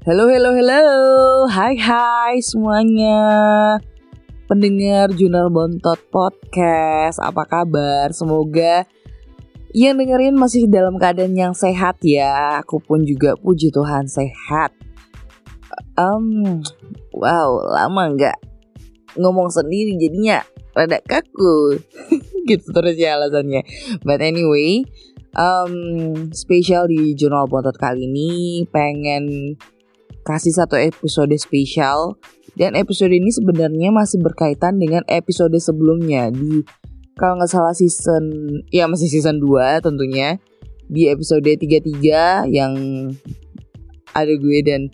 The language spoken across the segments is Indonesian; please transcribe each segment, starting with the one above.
Halo, halo, halo. Hai, hai semuanya. Pendengar Jurnal Bontot Podcast, apa kabar? Semoga yang dengerin masih dalam keadaan yang sehat ya. Aku pun juga puji Tuhan sehat. Um, wow, lama nggak ngomong sendiri jadinya rada kaku. gitu terus ya alasannya. But anyway, um, spesial di Jurnal Bontot kali ini pengen kasih satu episode spesial. Dan episode ini sebenarnya masih berkaitan dengan episode sebelumnya di kalau nggak salah season ya masih season 2 tentunya. Di episode 33 yang ada gue dan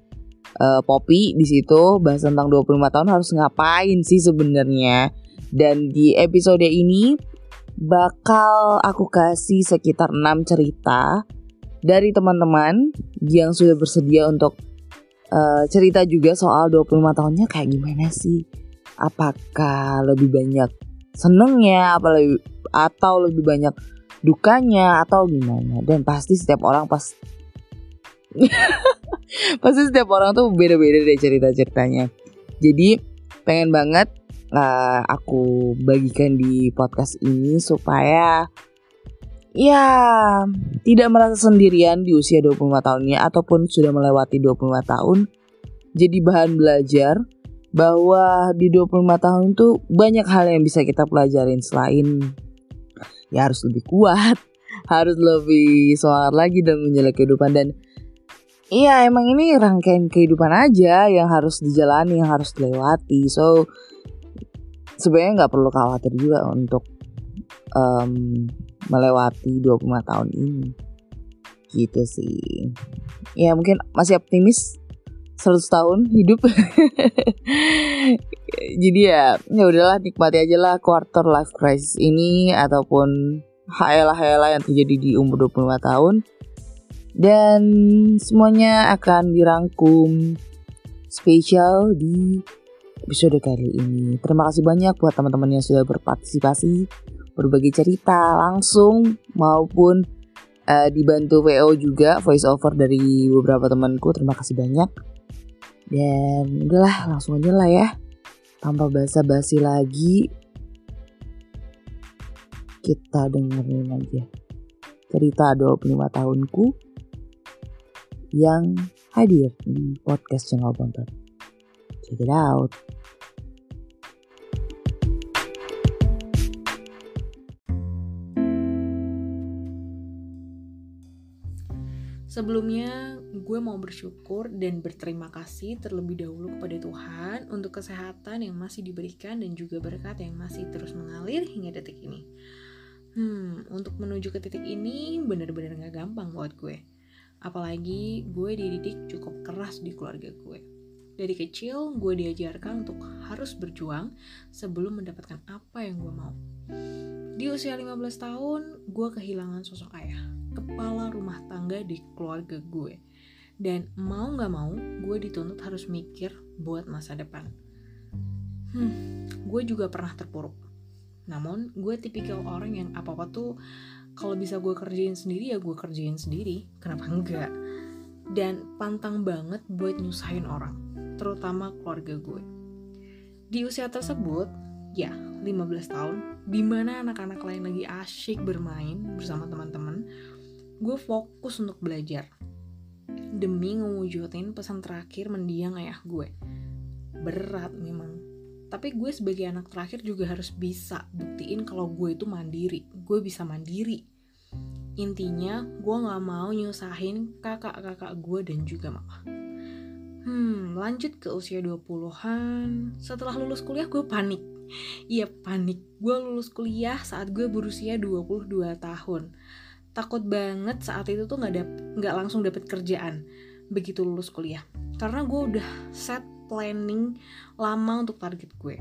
uh, Poppy di situ bahas tentang 25 tahun harus ngapain sih sebenarnya? Dan di episode ini bakal aku kasih sekitar 6 cerita dari teman-teman yang sudah bersedia untuk uh, cerita juga soal 25 tahunnya kayak gimana sih? Apakah lebih banyak senengnya apa lebih atau lebih banyak dukanya atau gimana? Dan pasti setiap orang pas pasti setiap orang tuh beda-beda deh cerita-ceritanya. Jadi pengen banget uh, aku bagikan di podcast ini supaya ya tidak merasa sendirian di usia 25 tahunnya ataupun sudah melewati 25 tahun jadi bahan belajar bahwa di 25 tahun itu banyak hal yang bisa kita pelajarin selain ya harus lebih kuat, harus lebih semangat lagi dan menjalani kehidupan dan iya emang ini rangkaian kehidupan aja yang harus dijalani, yang harus dilewati. So sebenarnya nggak perlu khawatir juga untuk um, melewati 25 tahun ini. Gitu sih. Ya mungkin masih optimis 100 tahun hidup. Jadi ya ya udahlah nikmati aja lah quarter life crisis ini ataupun hayalah-hayalah yang terjadi di umur 25 tahun. Dan semuanya akan dirangkum spesial di episode kali ini. Terima kasih banyak buat teman-teman yang sudah berpartisipasi berbagi cerita langsung maupun uh, dibantu VO juga voice over dari beberapa temanku terima kasih banyak dan udahlah langsung aja lah ya tanpa basa-basi lagi kita dengerin aja cerita 25 tahunku yang hadir di podcast channel Bontot. Check it out. Sebelumnya, gue mau bersyukur dan berterima kasih terlebih dahulu kepada Tuhan untuk kesehatan yang masih diberikan dan juga berkat yang masih terus mengalir hingga detik ini. Hmm, untuk menuju ke titik ini benar-benar gak gampang buat gue. Apalagi gue dididik cukup keras di keluarga gue. Dari kecil, gue diajarkan untuk harus berjuang sebelum mendapatkan apa yang gue mau. Di usia 15 tahun, gue kehilangan sosok ayah, kepala rumah tangga di keluarga gue. Dan mau gak mau, gue dituntut harus mikir buat masa depan. Hmm, gue juga pernah terpuruk. Namun, gue tipikal orang yang apa-apa tuh kalau bisa gue kerjain sendiri ya gue kerjain sendiri. Kenapa enggak? Dan pantang banget buat nyusahin orang, terutama keluarga gue. Di usia tersebut, ya 15 tahun di mana anak-anak lain lagi asyik bermain bersama teman-teman gue fokus untuk belajar. Demi ngewujudin pesan terakhir mendiang ayah gue. Berat memang. Tapi gue sebagai anak terakhir juga harus bisa buktiin kalau gue itu mandiri. Gue bisa mandiri. Intinya gue gak mau nyusahin kakak-kakak gue dan juga mama. Hmm, lanjut ke usia 20-an. Setelah lulus kuliah gue panik. Iya panik, gue lulus kuliah saat gue berusia 22 tahun. Takut banget saat itu tuh gak, dap gak langsung dapet kerjaan begitu lulus kuliah. Karena gue udah set planning lama untuk target gue.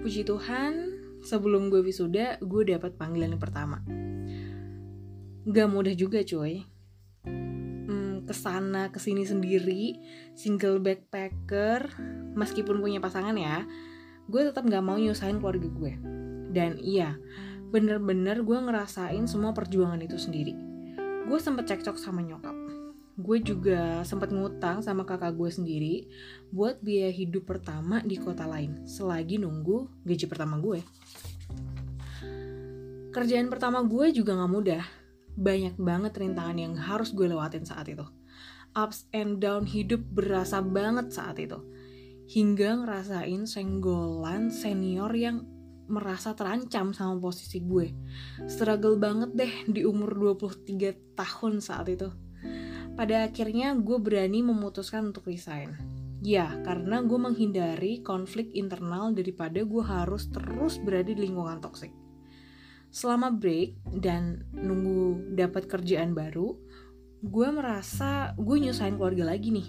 Puji Tuhan, sebelum gue wisuda, gue dapat panggilan yang pertama. Gak mudah juga cuy. Hmm, ke sana ke sini sendiri, single backpacker, meskipun punya pasangan ya, gue tetap gak mau nyusahin keluarga gue. Dan iya, bener-bener gue ngerasain semua perjuangan itu sendiri. Gue sempet cekcok sama nyokap. gue juga sempat ngutang sama kakak gue sendiri buat biaya hidup pertama di kota lain selagi nunggu gaji pertama gue. Kerjaan pertama gue juga gak mudah. Banyak banget rintangan yang harus gue lewatin saat itu. Ups and down hidup berasa banget saat itu. Hingga ngerasain senggolan senior yang merasa terancam sama posisi gue. Struggle banget deh di umur 23 tahun saat itu pada akhirnya gue berani memutuskan untuk resign. Ya, karena gue menghindari konflik internal daripada gue harus terus berada di lingkungan toksik. Selama break dan nunggu dapat kerjaan baru, gue merasa gue nyusahin keluarga lagi nih.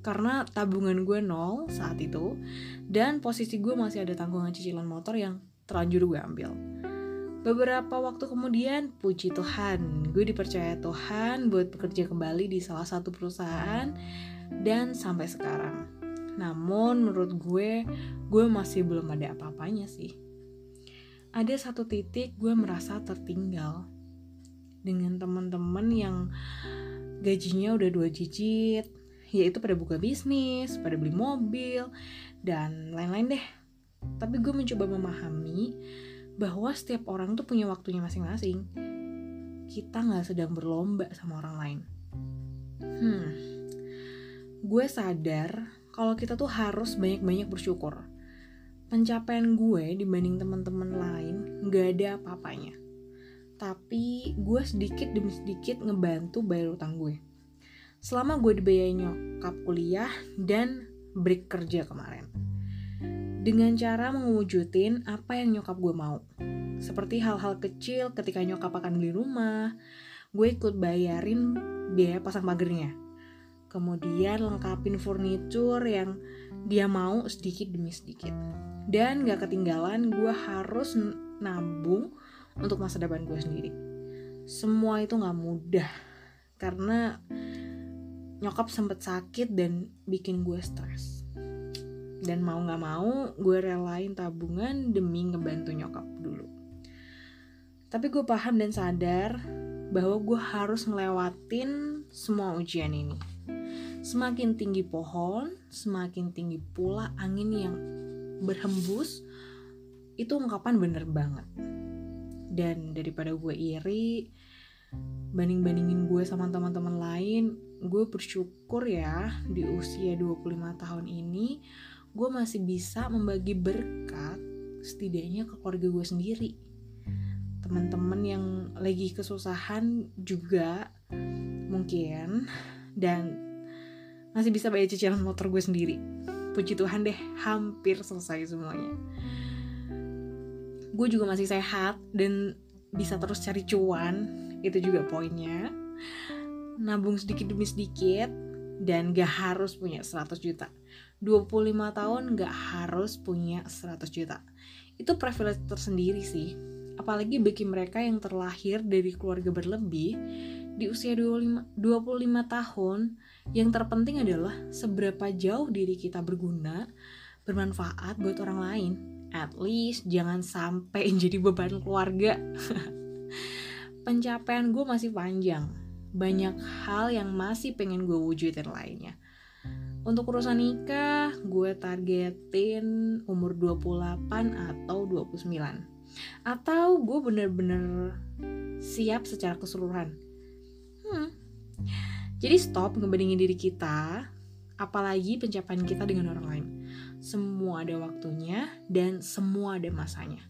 Karena tabungan gue nol saat itu, dan posisi gue masih ada tanggungan cicilan motor yang terlanjur gue ambil. Beberapa waktu kemudian, puji Tuhan, gue dipercaya Tuhan buat bekerja kembali di salah satu perusahaan dan sampai sekarang. Namun menurut gue, gue masih belum ada apa-apanya sih. Ada satu titik gue merasa tertinggal dengan teman-teman yang gajinya udah dua digit, yaitu pada buka bisnis, pada beli mobil, dan lain-lain deh. Tapi gue mencoba memahami bahwa setiap orang tuh punya waktunya masing-masing. Kita nggak sedang berlomba sama orang lain. Hmm, gue sadar kalau kita tuh harus banyak-banyak bersyukur. Pencapaian gue dibanding teman-teman lain nggak ada apa-apanya. Tapi gue sedikit demi sedikit ngebantu bayar utang gue. Selama gue dibiayai nyokap kuliah dan break kerja kemarin dengan cara mewujudin apa yang nyokap gue mau. Seperti hal-hal kecil ketika nyokap akan beli rumah, gue ikut bayarin biaya pasang pagernya. Kemudian lengkapin furniture yang dia mau sedikit demi sedikit. Dan gak ketinggalan gue harus nabung untuk masa depan gue sendiri. Semua itu gak mudah karena nyokap sempet sakit dan bikin gue stres dan mau nggak mau gue relain tabungan demi ngebantu nyokap dulu. Tapi gue paham dan sadar bahwa gue harus ngelewatin semua ujian ini. Semakin tinggi pohon semakin tinggi pula angin yang berhembus itu ungkapan bener banget. Dan daripada gue iri banding-bandingin gue sama teman-teman lain gue bersyukur ya di usia 25 tahun ini gue masih bisa membagi berkat setidaknya ke keluarga gue sendiri. Teman-teman yang lagi kesusahan juga mungkin dan masih bisa bayar cicilan motor gue sendiri. Puji Tuhan deh hampir selesai semuanya. Gue juga masih sehat dan bisa terus cari cuan itu juga poinnya. Nabung sedikit demi sedikit dan gak harus punya 100 juta 25 tahun gak harus punya 100 juta. Itu privilege tersendiri sih. Apalagi bagi mereka yang terlahir dari keluarga berlebih di usia 25, 25 tahun, yang terpenting adalah seberapa jauh diri kita berguna, bermanfaat buat orang lain. At least jangan sampai jadi beban keluarga. Pencapaian gue masih panjang. Banyak hal yang masih pengen gue wujudin lainnya untuk urusan nikah, gue targetin umur 28 atau 29. Atau gue bener-bener siap secara keseluruhan. Hmm. Jadi stop ngebandingin diri kita, apalagi pencapaian kita dengan orang lain. Semua ada waktunya dan semua ada masanya.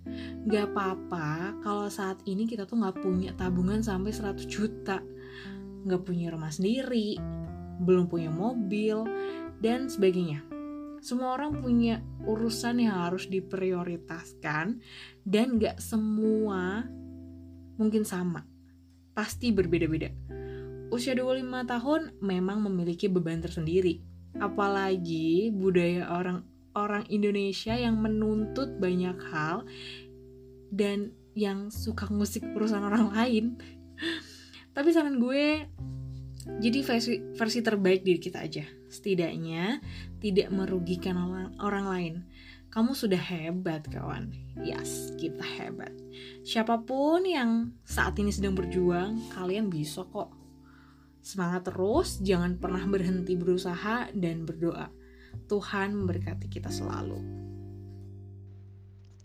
Gak apa-apa kalau saat ini kita tuh gak punya tabungan sampai 100 juta. Gak punya rumah sendiri, belum punya mobil, dan sebagainya. Semua orang punya urusan yang harus diprioritaskan dan gak semua mungkin sama. Pasti berbeda-beda. Usia 25 tahun memang memiliki beban tersendiri. Apalagi budaya orang orang Indonesia yang menuntut banyak hal dan yang suka ngusik urusan orang lain. Tapi saran gue jadi versi versi terbaik diri kita aja setidaknya tidak merugikan orang, lain. Kamu sudah hebat, kawan. Yes, kita hebat. Siapa pun yang saat ini sedang berjuang, kalian bisa kok. Semangat terus, jangan pernah berhenti berusaha dan berdoa. Tuhan memberkati kita selalu.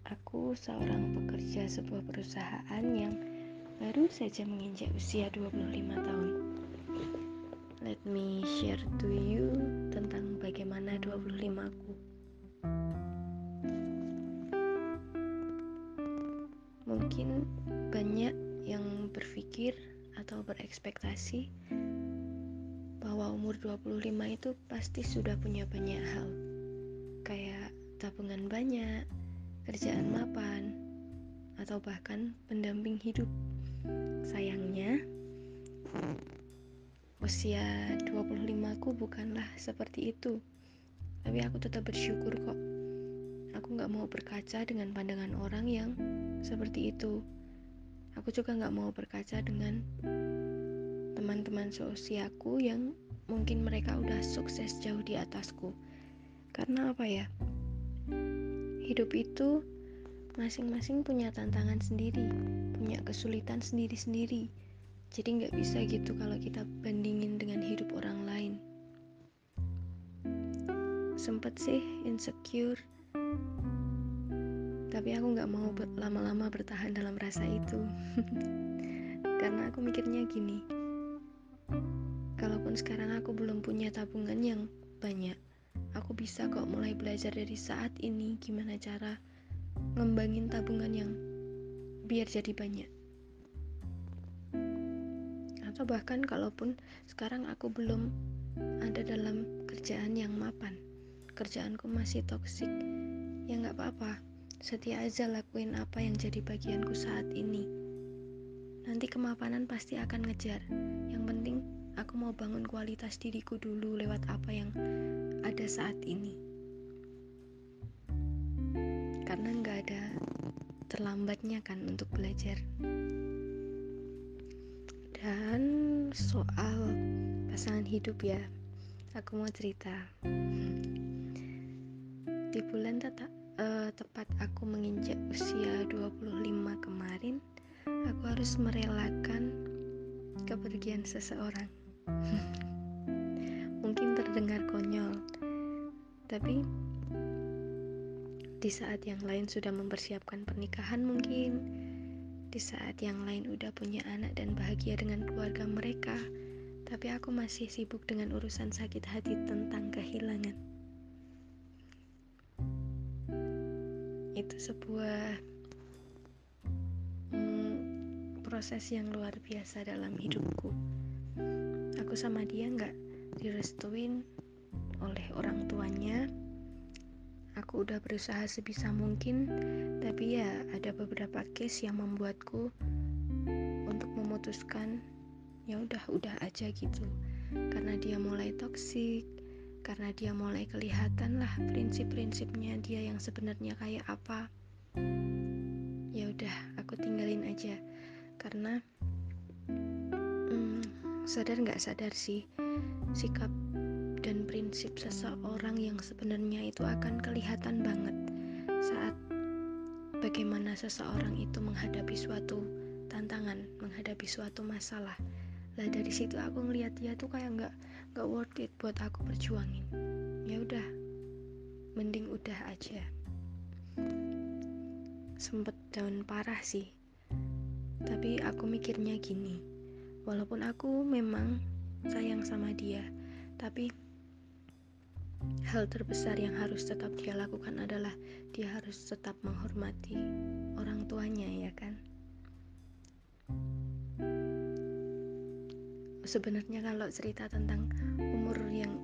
Aku seorang pekerja sebuah perusahaan yang baru saja menginjak usia 25 tahun. Let me share to you tentang bagaimana 25 aku. Mungkin banyak yang berpikir atau berekspektasi bahwa umur 25 itu pasti sudah punya banyak hal kayak tabungan banyak, kerjaan mapan, atau bahkan pendamping hidup. Sayangnya, usia 25 ku bukanlah seperti itu. Tapi aku tetap bersyukur kok. Aku gak mau berkaca dengan pandangan orang yang seperti itu. Aku juga gak mau berkaca dengan teman-teman seusiaku yang mungkin mereka udah sukses jauh di atasku. Karena apa ya? Hidup itu masing-masing punya tantangan sendiri, punya kesulitan sendiri-sendiri. Jadi nggak bisa gitu kalau kita bandingin dengan hidup orang lain. Sempet sih insecure, tapi aku nggak mau lama-lama bertahan dalam rasa itu. Karena aku mikirnya gini, kalaupun sekarang aku belum punya tabungan yang banyak, aku bisa kok mulai belajar dari saat ini gimana cara ngembangin tabungan yang biar jadi banyak atau bahkan kalaupun sekarang aku belum ada dalam kerjaan yang mapan. Kerjaanku masih toksik ya nggak apa-apa. Setia aja lakuin apa yang jadi bagianku saat ini. Nanti kemapanan pasti akan ngejar. Yang penting aku mau bangun kualitas diriku dulu lewat apa yang ada saat ini. Karena nggak ada terlambatnya kan untuk belajar dan soal pasangan hidup ya aku mau cerita. Di bulan tata, uh, tepat aku menginjak usia 25 kemarin aku harus merelakan kepergian seseorang. Mungkin terdengar konyol tapi di saat yang lain sudah mempersiapkan pernikahan mungkin di saat yang lain udah punya anak dan bahagia dengan keluarga mereka tapi aku masih sibuk dengan urusan sakit hati tentang kehilangan. Itu sebuah hmm, proses yang luar biasa dalam hidupku. Aku sama dia nggak direstuin oleh orang tuanya aku udah berusaha sebisa mungkin tapi ya ada beberapa case yang membuatku untuk memutuskan ya udah udah aja gitu. Karena dia mulai toksik karena dia mulai kelihatan lah prinsip-prinsipnya dia yang sebenarnya kayak apa. Ya udah aku tinggalin aja. Karena hmm, sadar nggak sadar sih sikap dan prinsip seseorang yang sebenarnya itu akan kelihatan banget saat bagaimana seseorang itu menghadapi suatu tantangan, menghadapi suatu masalah. Lah dari situ aku ngeliat dia tuh kayak nggak nggak worth it buat aku perjuangin. Ya udah, mending udah aja. Sempet down parah sih. Tapi aku mikirnya gini, walaupun aku memang sayang sama dia, tapi Hal terbesar yang harus tetap dia lakukan adalah dia harus tetap menghormati orang tuanya, ya kan? Sebenarnya kalau cerita tentang umur yang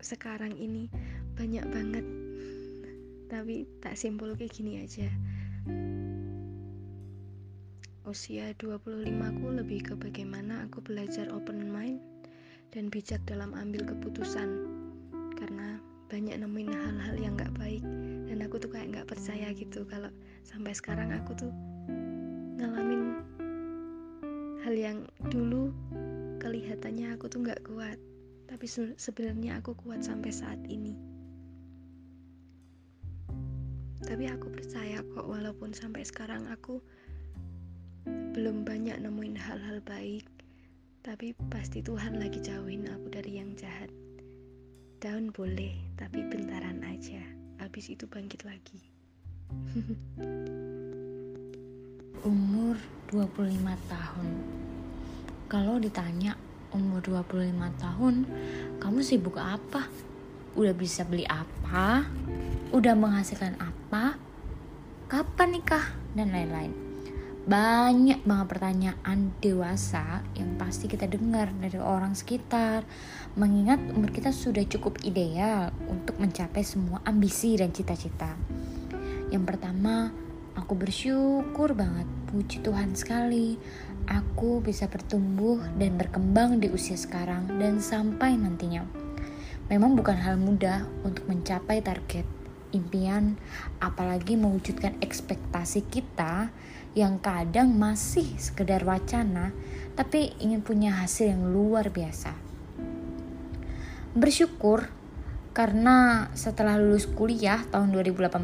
sekarang ini banyak banget. Tapi tak simpul kayak gini aja. Usia 25 ku lebih ke bagaimana aku belajar open mind dan bijak dalam ambil keputusan banyak nemuin hal-hal yang gak baik dan aku tuh kayak gak percaya gitu kalau sampai sekarang aku tuh ngalamin hal yang dulu kelihatannya aku tuh gak kuat tapi sebenarnya aku kuat sampai saat ini tapi aku percaya kok walaupun sampai sekarang aku belum banyak nemuin hal-hal baik Tapi pasti Tuhan lagi jauhin aku dari yang jahat. Daun boleh, tapi bentaran aja. Habis itu bangkit lagi. Umur 25 tahun. Kalau ditanya umur 25 tahun, kamu sibuk apa? Udah bisa beli apa? Udah menghasilkan apa? Kapan nikah? Dan lain-lain banyak banget pertanyaan dewasa yang pasti kita dengar dari orang sekitar. Mengingat umur kita sudah cukup ideal untuk mencapai semua ambisi dan cita-cita. Yang pertama, aku bersyukur banget, puji Tuhan sekali. Aku bisa bertumbuh dan berkembang di usia sekarang dan sampai nantinya. Memang bukan hal mudah untuk mencapai target impian, apalagi mewujudkan ekspektasi kita yang kadang masih sekedar wacana, tapi ingin punya hasil yang luar biasa. Bersyukur karena setelah lulus kuliah tahun 2018,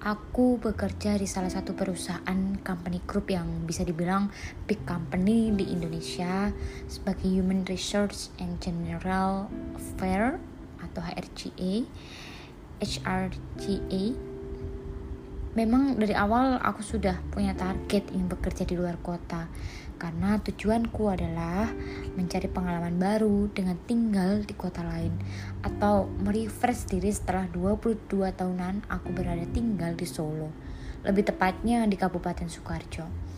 aku bekerja di salah satu perusahaan company group yang bisa dibilang big company di Indonesia sebagai Human Resource and General Affair atau HRGA HRGA Memang dari awal aku sudah punya target ingin bekerja di luar kota. Karena tujuanku adalah mencari pengalaman baru dengan tinggal di kota lain. Atau merefresh diri setelah 22 tahunan aku berada tinggal di Solo. Lebih tepatnya di Kabupaten Sukoharjo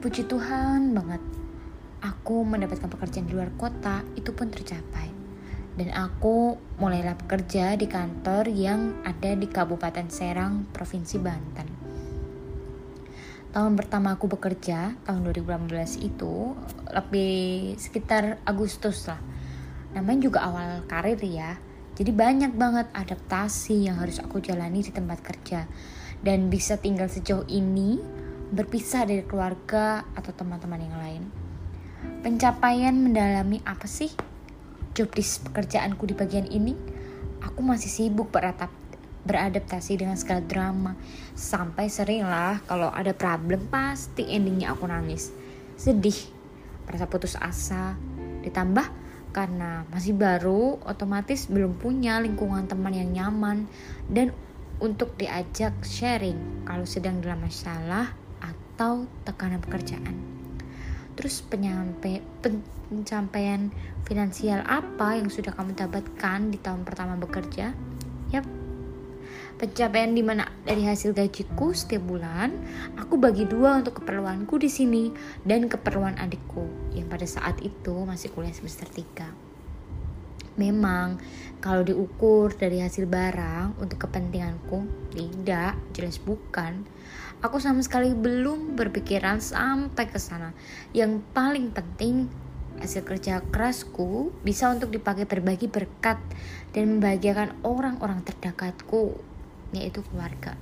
puji Tuhan banget aku mendapatkan pekerjaan di luar kota itu pun tercapai dan aku mulailah bekerja di kantor yang ada di Kabupaten Serang, Provinsi Banten. Tahun pertama aku bekerja, tahun 2018 itu lebih sekitar Agustus lah. Namanya juga awal karir ya. Jadi banyak banget adaptasi yang harus aku jalani di tempat kerja. Dan bisa tinggal sejauh ini berpisah dari keluarga atau teman-teman yang lain. Pencapaian mendalami apa sih job di pekerjaanku di bagian ini, aku masih sibuk beratap, beradaptasi dengan segala drama. Sampai sering lah kalau ada problem pasti endingnya aku nangis. Sedih, merasa putus asa. Ditambah karena masih baru, otomatis belum punya lingkungan teman yang nyaman dan untuk diajak sharing kalau sedang dalam masalah atau tekanan pekerjaan terus penyampai pencapaian finansial apa yang sudah kamu dapatkan di tahun pertama bekerja? Yap. Pencapaian di mana dari hasil gajiku setiap bulan aku bagi dua untuk keperluanku di sini dan keperluan adikku yang pada saat itu masih kuliah semester 3 Memang kalau diukur dari hasil barang untuk kepentinganku, tidak, jelas bukan. Aku sama sekali belum berpikiran sampai ke sana. Yang paling penting hasil kerja kerasku bisa untuk dipakai berbagi berkat dan membahagiakan orang-orang terdekatku, yaitu keluarga.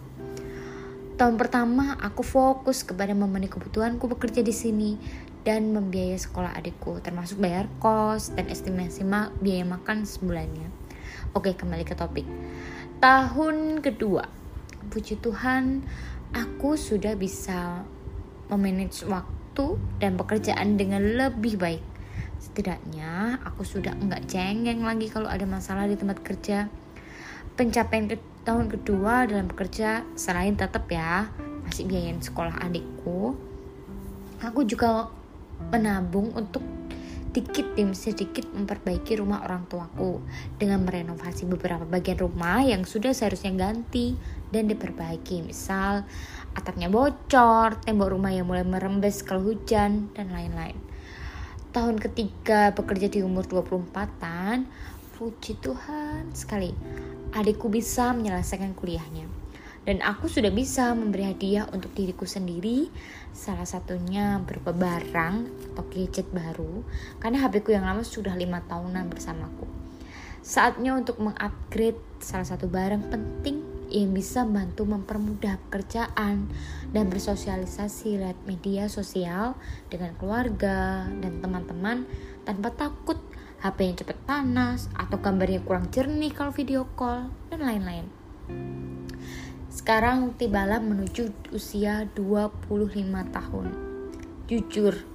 Tahun pertama aku fokus kepada memenuhi kebutuhanku bekerja di sini dan membiayai sekolah adikku, termasuk bayar kos dan estimasi ma biaya makan sebulannya. Oke, kembali ke topik. Tahun kedua, puji Tuhan, aku sudah bisa memanage waktu dan pekerjaan dengan lebih baik. Setidaknya aku sudah enggak cengeng lagi kalau ada masalah di tempat kerja. Pencapaian ke tahun kedua dalam bekerja selain tetap ya masih biayain sekolah adikku, aku juga menabung untuk sedikit demi sedikit memperbaiki rumah orang tuaku dengan merenovasi beberapa bagian rumah yang sudah seharusnya ganti dan diperbaiki misal atapnya bocor, tembok rumah yang mulai merembes kalau hujan dan lain-lain. Tahun ketiga bekerja di umur 24-an, puji Tuhan sekali, adikku bisa menyelesaikan kuliahnya dan aku sudah bisa memberi hadiah untuk diriku sendiri. Salah satunya berupa barang atau gadget baru. Karena HP ku yang lama sudah lima tahunan bersamaku. Saatnya untuk mengupgrade salah satu barang penting yang bisa membantu mempermudah pekerjaan dan bersosialisasi lewat media sosial dengan keluarga dan teman-teman tanpa takut HP yang cepat panas atau gambarnya kurang jernih kalau video call dan lain-lain. Sekarang tibalah menuju usia 25 tahun. Jujur,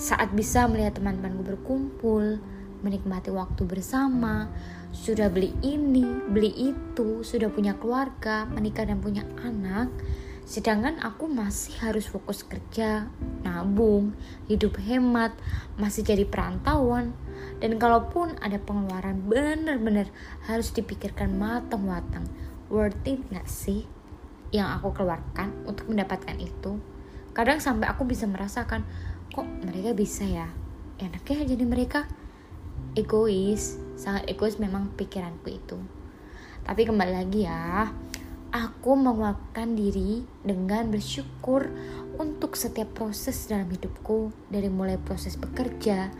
saat bisa melihat teman-temanku berkumpul, menikmati waktu bersama, sudah beli ini, beli itu, sudah punya keluarga, menikah dan punya anak, sedangkan aku masih harus fokus kerja, nabung, hidup hemat, masih jadi perantauan, dan kalaupun ada pengeluaran benar-benar harus dipikirkan matang-matang, worth it gak sih yang aku keluarkan untuk mendapatkan itu? Kadang sampai aku bisa merasakan, kok mereka bisa ya? Enaknya jadi mereka. Egois sangat egois memang pikiranku itu. Tapi kembali lagi ya aku menguatkan diri dengan bersyukur untuk setiap proses dalam hidupku dari mulai proses bekerja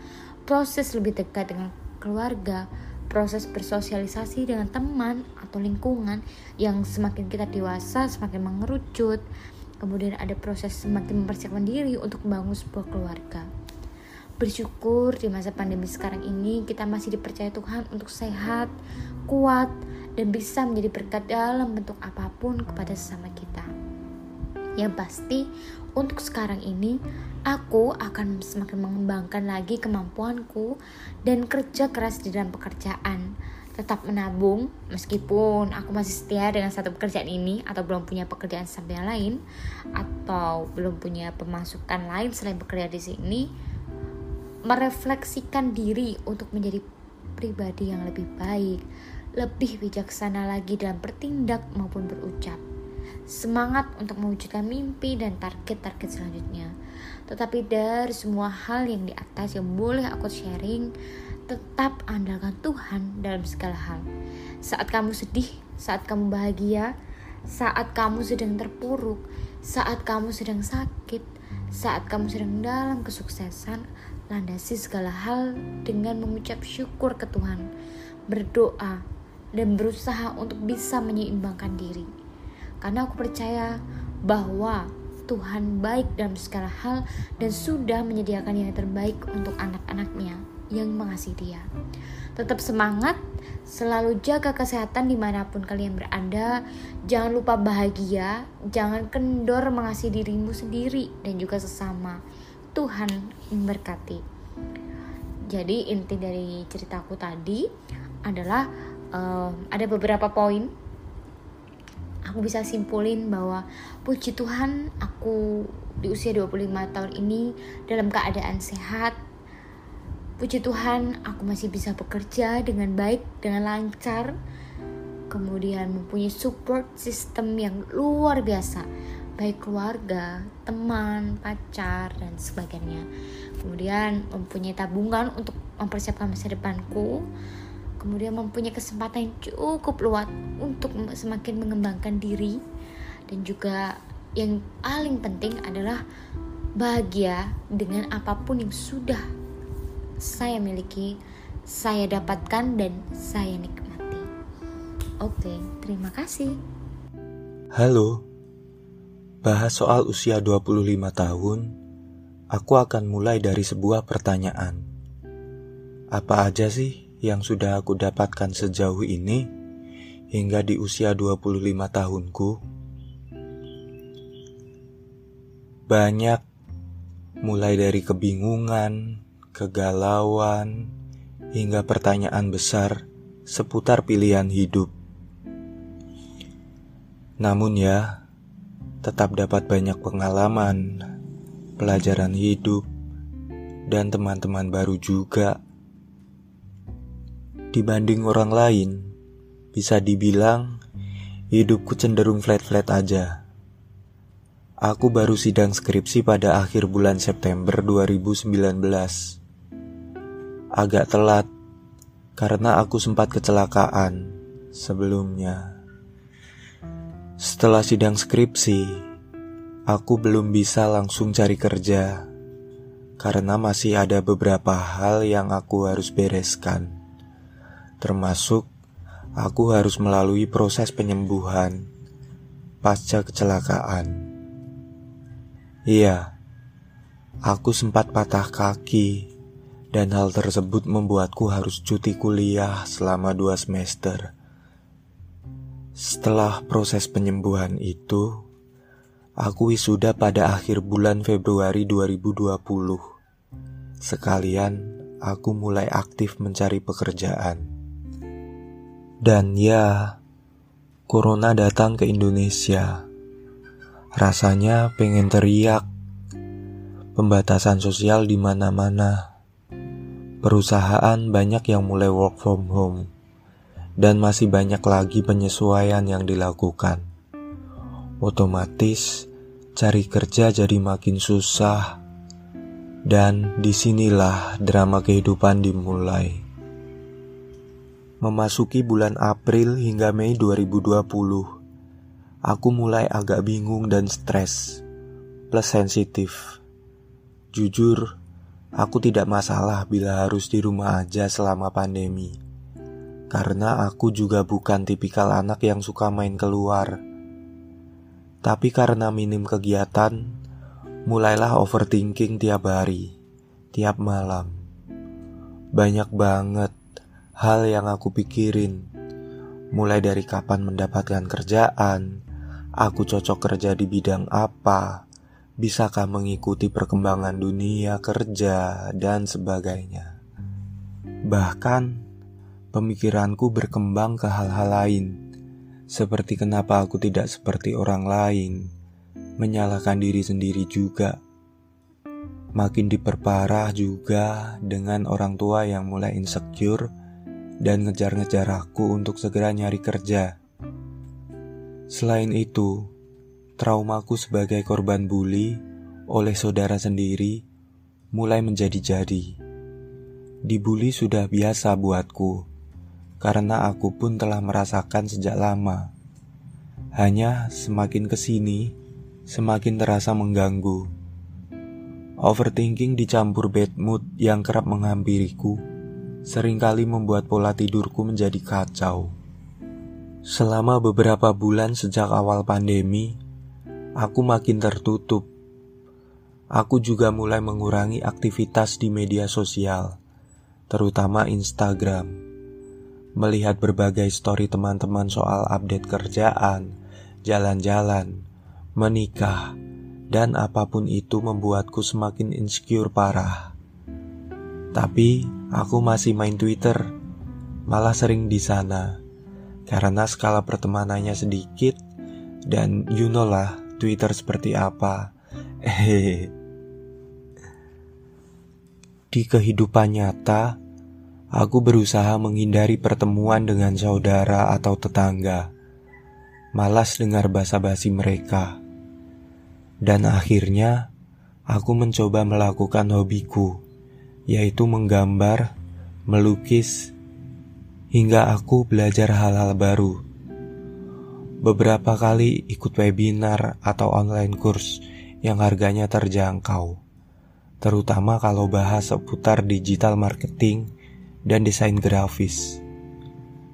proses lebih dekat dengan keluarga proses bersosialisasi dengan teman atau lingkungan yang semakin kita dewasa semakin mengerucut kemudian ada proses semakin mempersiapkan diri untuk membangun sebuah keluarga bersyukur di masa pandemi sekarang ini kita masih dipercaya Tuhan untuk sehat, kuat, dan bisa menjadi berkat dalam bentuk apa pun kepada sesama kita. Yang pasti, untuk sekarang ini, aku akan semakin mengembangkan lagi kemampuanku dan kerja keras di dalam pekerjaan. Tetap menabung meskipun aku masih setia dengan satu pekerjaan ini atau belum punya pekerjaan sampingan lain atau belum punya pemasukan lain selain bekerja di sini merefleksikan diri untuk menjadi pribadi yang lebih baik lebih bijaksana lagi dalam bertindak maupun berucap. Semangat untuk mewujudkan mimpi dan target-target selanjutnya tetapi dari semua hal yang di atas yang boleh aku sharing tetap andalkan Tuhan dalam segala hal. Saat kamu sedih, saat kamu bahagia, saat kamu sedang terpuruk, saat kamu sedang sakit, saat kamu sedang dalam kesuksesan, landasi segala hal dengan mengucap syukur ke Tuhan, berdoa, dan berusaha untuk bisa menyeimbangkan diri. Karena aku percaya bahwa Tuhan baik dalam segala hal dan sudah menyediakan yang terbaik untuk anak-anaknya yang mengasihi dia. Tetap semangat, selalu jaga kesehatan di mana pun kalian berada. Jangan lupa bahagia, jangan kendor mengasihi dirimu sendiri dan juga sesama. Tuhan memberkati. Jadi inti dari ceritaku tadi adalah um, ada beberapa poin. Aku bisa simpulin bahwa puji Tuhan aku di usia 25 tahun ini dalam keadaan sehat, Puji Tuhan, aku masih bisa bekerja dengan baik, dengan lancar. Kemudian mempunyai support system yang luar biasa, baik keluarga, teman, pacar, dan sebagainya. Kemudian mempunyai tabungan untuk mempersiapkan masa depanku. Kemudian mempunyai kesempatan yang cukup luas untuk semakin mengembangkan diri. Dan juga yang paling penting adalah bahagia dengan apa pun yang sudah saya miliki, saya dapatkan dan saya nikmati. Oke, terima kasih. Halo. Bahas soal usia 25 tahun, aku akan mulai dari sebuah pertanyaan. Apa aja sih yang sudah aku dapatkan sejauh ini hingga di usia 25 tahunku? Banyak mulai dari kebingungan, kegalauan, hingga pertanyaan besar seputar pilihan hidup. Namun ya, tetap dapat banyak pengalaman, pelajaran hidup, dan teman-teman baru juga. Dibanding orang lain, bisa dibilang hidupku cenderung flat-flat aja. Aku baru sidang skripsi pada akhir bulan September 2019 agak telat karena aku sempat kecelakaan sebelumnya. Setelah sidang skripsi, aku belum bisa langsung cari kerja karena masih ada beberapa hal yang aku harus bereskan. Termasuk aku harus melalui proses penyembuhan pasca kecelakaan. Iya, aku sempat patah kaki dan hal tersebut membuatku harus cuti kuliah selama dua semester. Setelah proses penyembuhan itu, aku wisuda pada akhir bulan Februari 2020. sekalian aku mulai aktif mencari pekerjaan. Dan ya, Corona datang ke Indonesia. Rasanya pengen teriak. Pembatasan sosial di mana-mana. Perusahaan banyak yang mulai work from home. Dan masih banyak lagi penyesuaian yang dilakukan. Otomatis, cari kerja jadi makin susah dan di sinilah drama kehidupan dimulai. Memasuki bulan April hingga Mei 2020, aku mulai agak bingung dan stres, plus sensitif. Jujur, aku tidak masalah bila harus di rumah aja selama pandemi. Karena aku juga bukan tipikal anak yang suka main keluar. Tapi karena minim kegiatan, Mulailah overthinking tiap hari, tiap malam. Banyak banget hal yang aku pikirin. Mulai dari kapan mendapatkan kerjaan, aku cocok kerja di bidang apa, bisakah mengikuti perkembangan dunia kerja, dan sebagainya. Bahkan, pemikiranku berkembang ke hal-hal lain, seperti kenapa aku tidak seperti orang lain menyalahkan diri sendiri juga. Makin diperparah juga dengan orang tua yang mulai insecure dan ngejar-ngejar aku untuk segera nyari kerja. Selain itu, traumaku sebagai korban bully oleh saudara sendiri mulai menjadi-jadi. Dibully sudah biasa buatku, karena aku pun telah merasakan sejak lama. Hanya semakin ke sini, semakin terasa mengganggu. Overthinking dicampur bad mood yang kerap menghampiriku, sering kali membuat pola tidurku menjadi kacau. Selama beberapa bulan sejak awal pandemi, aku makin tertutup. Aku juga mulai mengurangi aktivitas di media sosial, terutama Instagram. Melihat berbagai story teman-teman soal update kerjaan, jalan-jalan, menikah, dan apa pun itu membuatku semakin insecure parah. Tapi aku masih main Twitter, malah sering di sana karena skala pertemanannya sedikit dan you know lah Twitter seperti apa. Hehehe. Di kehidupan nyata, aku berusaha menghindari pertemuan dengan saudara atau tetangga. Malas dengar basa-basi mereka. Dan akhirnya, aku mencoba melakukan hobiku, yaitu menggambar, melukis, hingga aku belajar hal-hal baru. Beberapa kali ikut webinar atau online course yang harganya terjangkau, terutama kalau bahas seputar digital marketing dan desain grafis.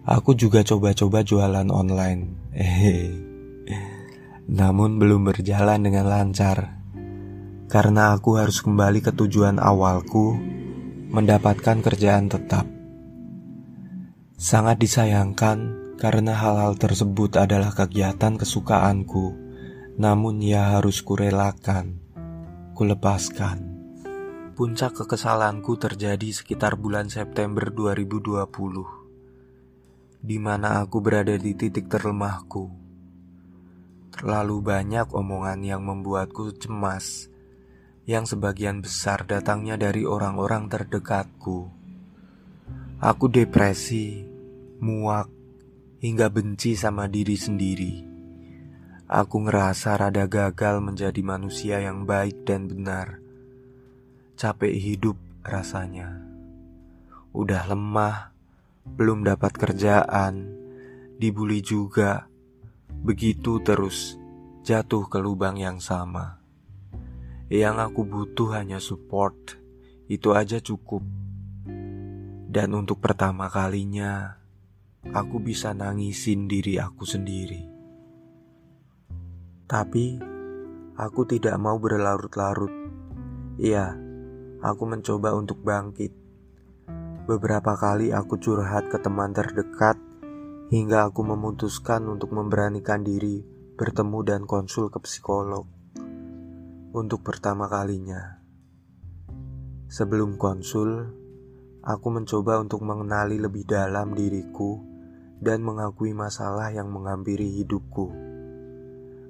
Aku juga coba-coba jualan online. Namun belum berjalan dengan lancar karena aku harus kembali ke tujuan awalku, mendapatkan kerjaan tetap. Sangat disayangkan karena hal-hal tersebut adalah kegiatan kesukaanku, namun ia harus kurelakan, kulepaskan. Puncak kekesalanku terjadi sekitar bulan September 2020, di mana aku berada di titik terlemahku Terlalu banyak omongan yang membuatku cemas, yang sebagian besar datangnya dari orang-orang terdekatku. Aku depresi, muak, hingga benci sama diri sendiri. Aku ngerasa rada gagal menjadi manusia yang baik dan benar. Capek hidup rasanya. Udah lemah, belum dapat kerjaan, dibully juga Begitu terus jatuh ke lubang yang sama. Yang aku butuh hanya support, itu aja cukup. Dan untuk pertama kalinya, aku bisa nangisin diri aku sendiri. Tapi, aku tidak mau berlarut-larut. Iya, aku mencoba untuk bangkit. Beberapa kali aku curhat ke teman terdekat hingga aku memutuskan untuk memberanikan diri bertemu dan konsul ke psikolog untuk pertama kalinya. Sebelum konsul, aku mencoba untuk mengenali lebih dalam diriku dan mengakui masalah yang menghampiri hidupku.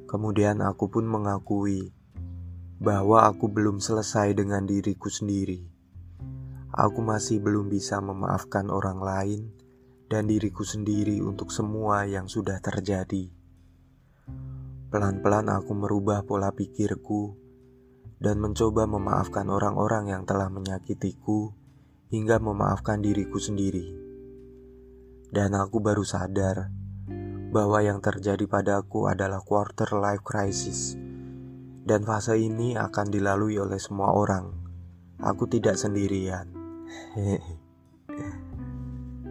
Kemudian aku pun mengakui bahwa aku belum selesai dengan diriku sendiri. Aku masih belum bisa memaafkan orang lain dan diriku sendiri untuk semua yang sudah terjadi. Pelan-pelan aku merubah pola pikirku dan mencoba memaafkan orang-orang yang telah menyakitiku hingga memaafkan diriku sendiri. Dan aku baru sadar bahwa yang terjadi padaku adalah quarter life crisis. Dan fase ini akan dilalui oleh semua orang. Aku tidak sendirian.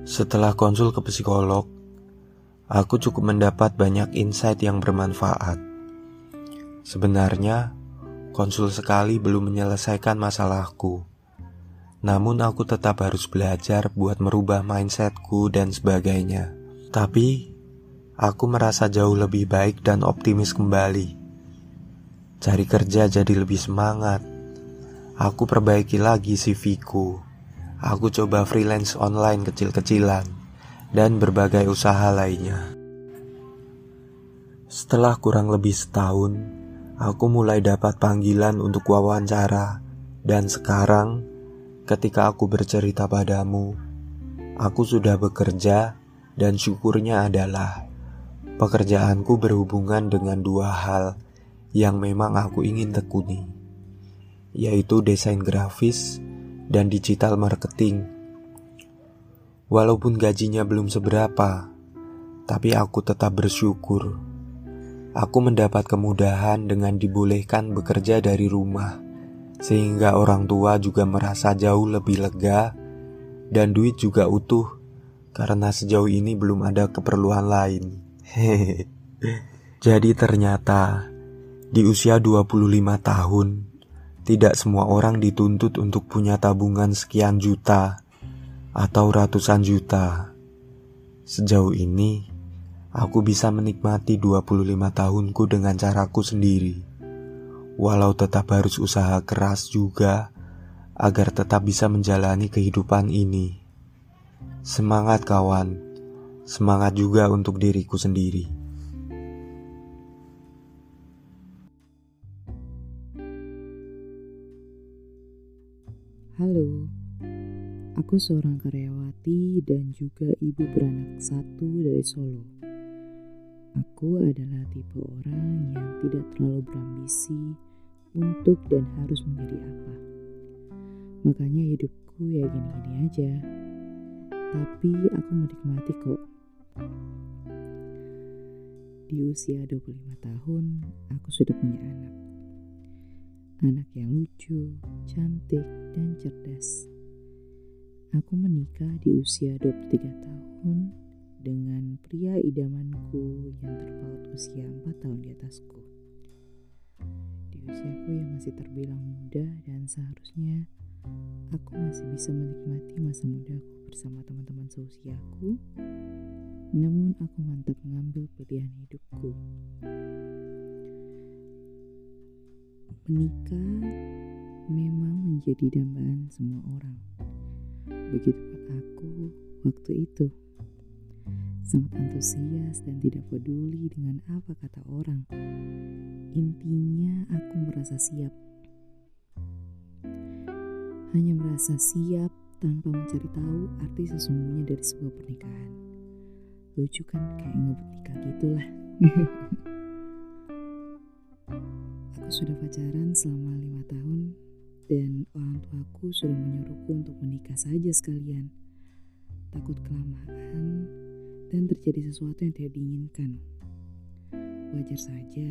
Setelah konsul ke psikolog, aku cukup mendapat banyak insight yang bermanfaat. Sebenarnya, konsul sekali belum menyelesaikan masalahku. Namun aku tetap harus belajar buat merubah mindsetku dan sebagainya. Tapi, aku merasa jauh lebih baik dan optimis kembali. Cari kerja jadi lebih semangat. Aku perbaiki lagi CV-ku. Aku coba freelance online kecil-kecilan dan berbagai usaha lainnya. Setelah kurang lebih setahun, aku mulai dapat panggilan untuk wawancara, dan sekarang, ketika aku bercerita padamu, aku sudah bekerja, dan syukurnya adalah pekerjaanku berhubungan dengan dua hal yang memang aku ingin tekuni, yaitu desain grafis dan digital marketing. Walaupun gajinya belum seberapa, tapi aku tetap bersyukur. Aku mendapat kemudahan dengan dibolehkan bekerja dari rumah, sehingga orang tua juga merasa jauh lebih lega dan duit juga utuh karena sejauh ini belum ada keperluan lain. Hehehe. Jadi ternyata di usia 25 tahun tidak semua orang dituntut untuk punya tabungan sekian juta atau ratusan juta. Sejauh ini, aku bisa menikmati 25 tahunku dengan caraku sendiri. Walau tetap harus usaha keras juga agar tetap bisa menjalani kehidupan ini. Semangat kawan, semangat juga untuk diriku sendiri. Halo, aku seorang karyawati dan juga ibu beranak satu dari Solo. Aku adalah tipe orang yang tidak terlalu berambisi untuk dan harus menjadi apa. Makanya hidupku ya gini-gini aja. Tapi aku menikmati kok. Di usia 25 tahun, aku sudah punya anak. Anak yang lucu, cantik, dan cerdas. Aku menikah di usia 23 tahun dengan pria idamanku yang terpaut usia 4 tahun di atasku. Di usiaku yang masih terbilang muda dan seharusnya aku masih bisa menikmati masa mudaku bersama teman-teman seusiaku. Namun aku mantap mengambil pilihan hidupku. Menikah memang menjadi dambaan semua orang. Begitu pun aku waktu itu. Sangat antusias dan tidak peduli dengan apa kata orang. Intinya aku merasa siap. Hanya merasa siap tanpa mencari tahu arti sesungguhnya dari sebuah pernikahan. Lucu kan kayak ngebut nikah gitulah. aku sudah pacaran selama lima tahun dan orang tuaku sudah menyuruhku untuk menikah saja sekalian. Takut kelamaan dan terjadi sesuatu yang tidak diinginkan. Wajar saja,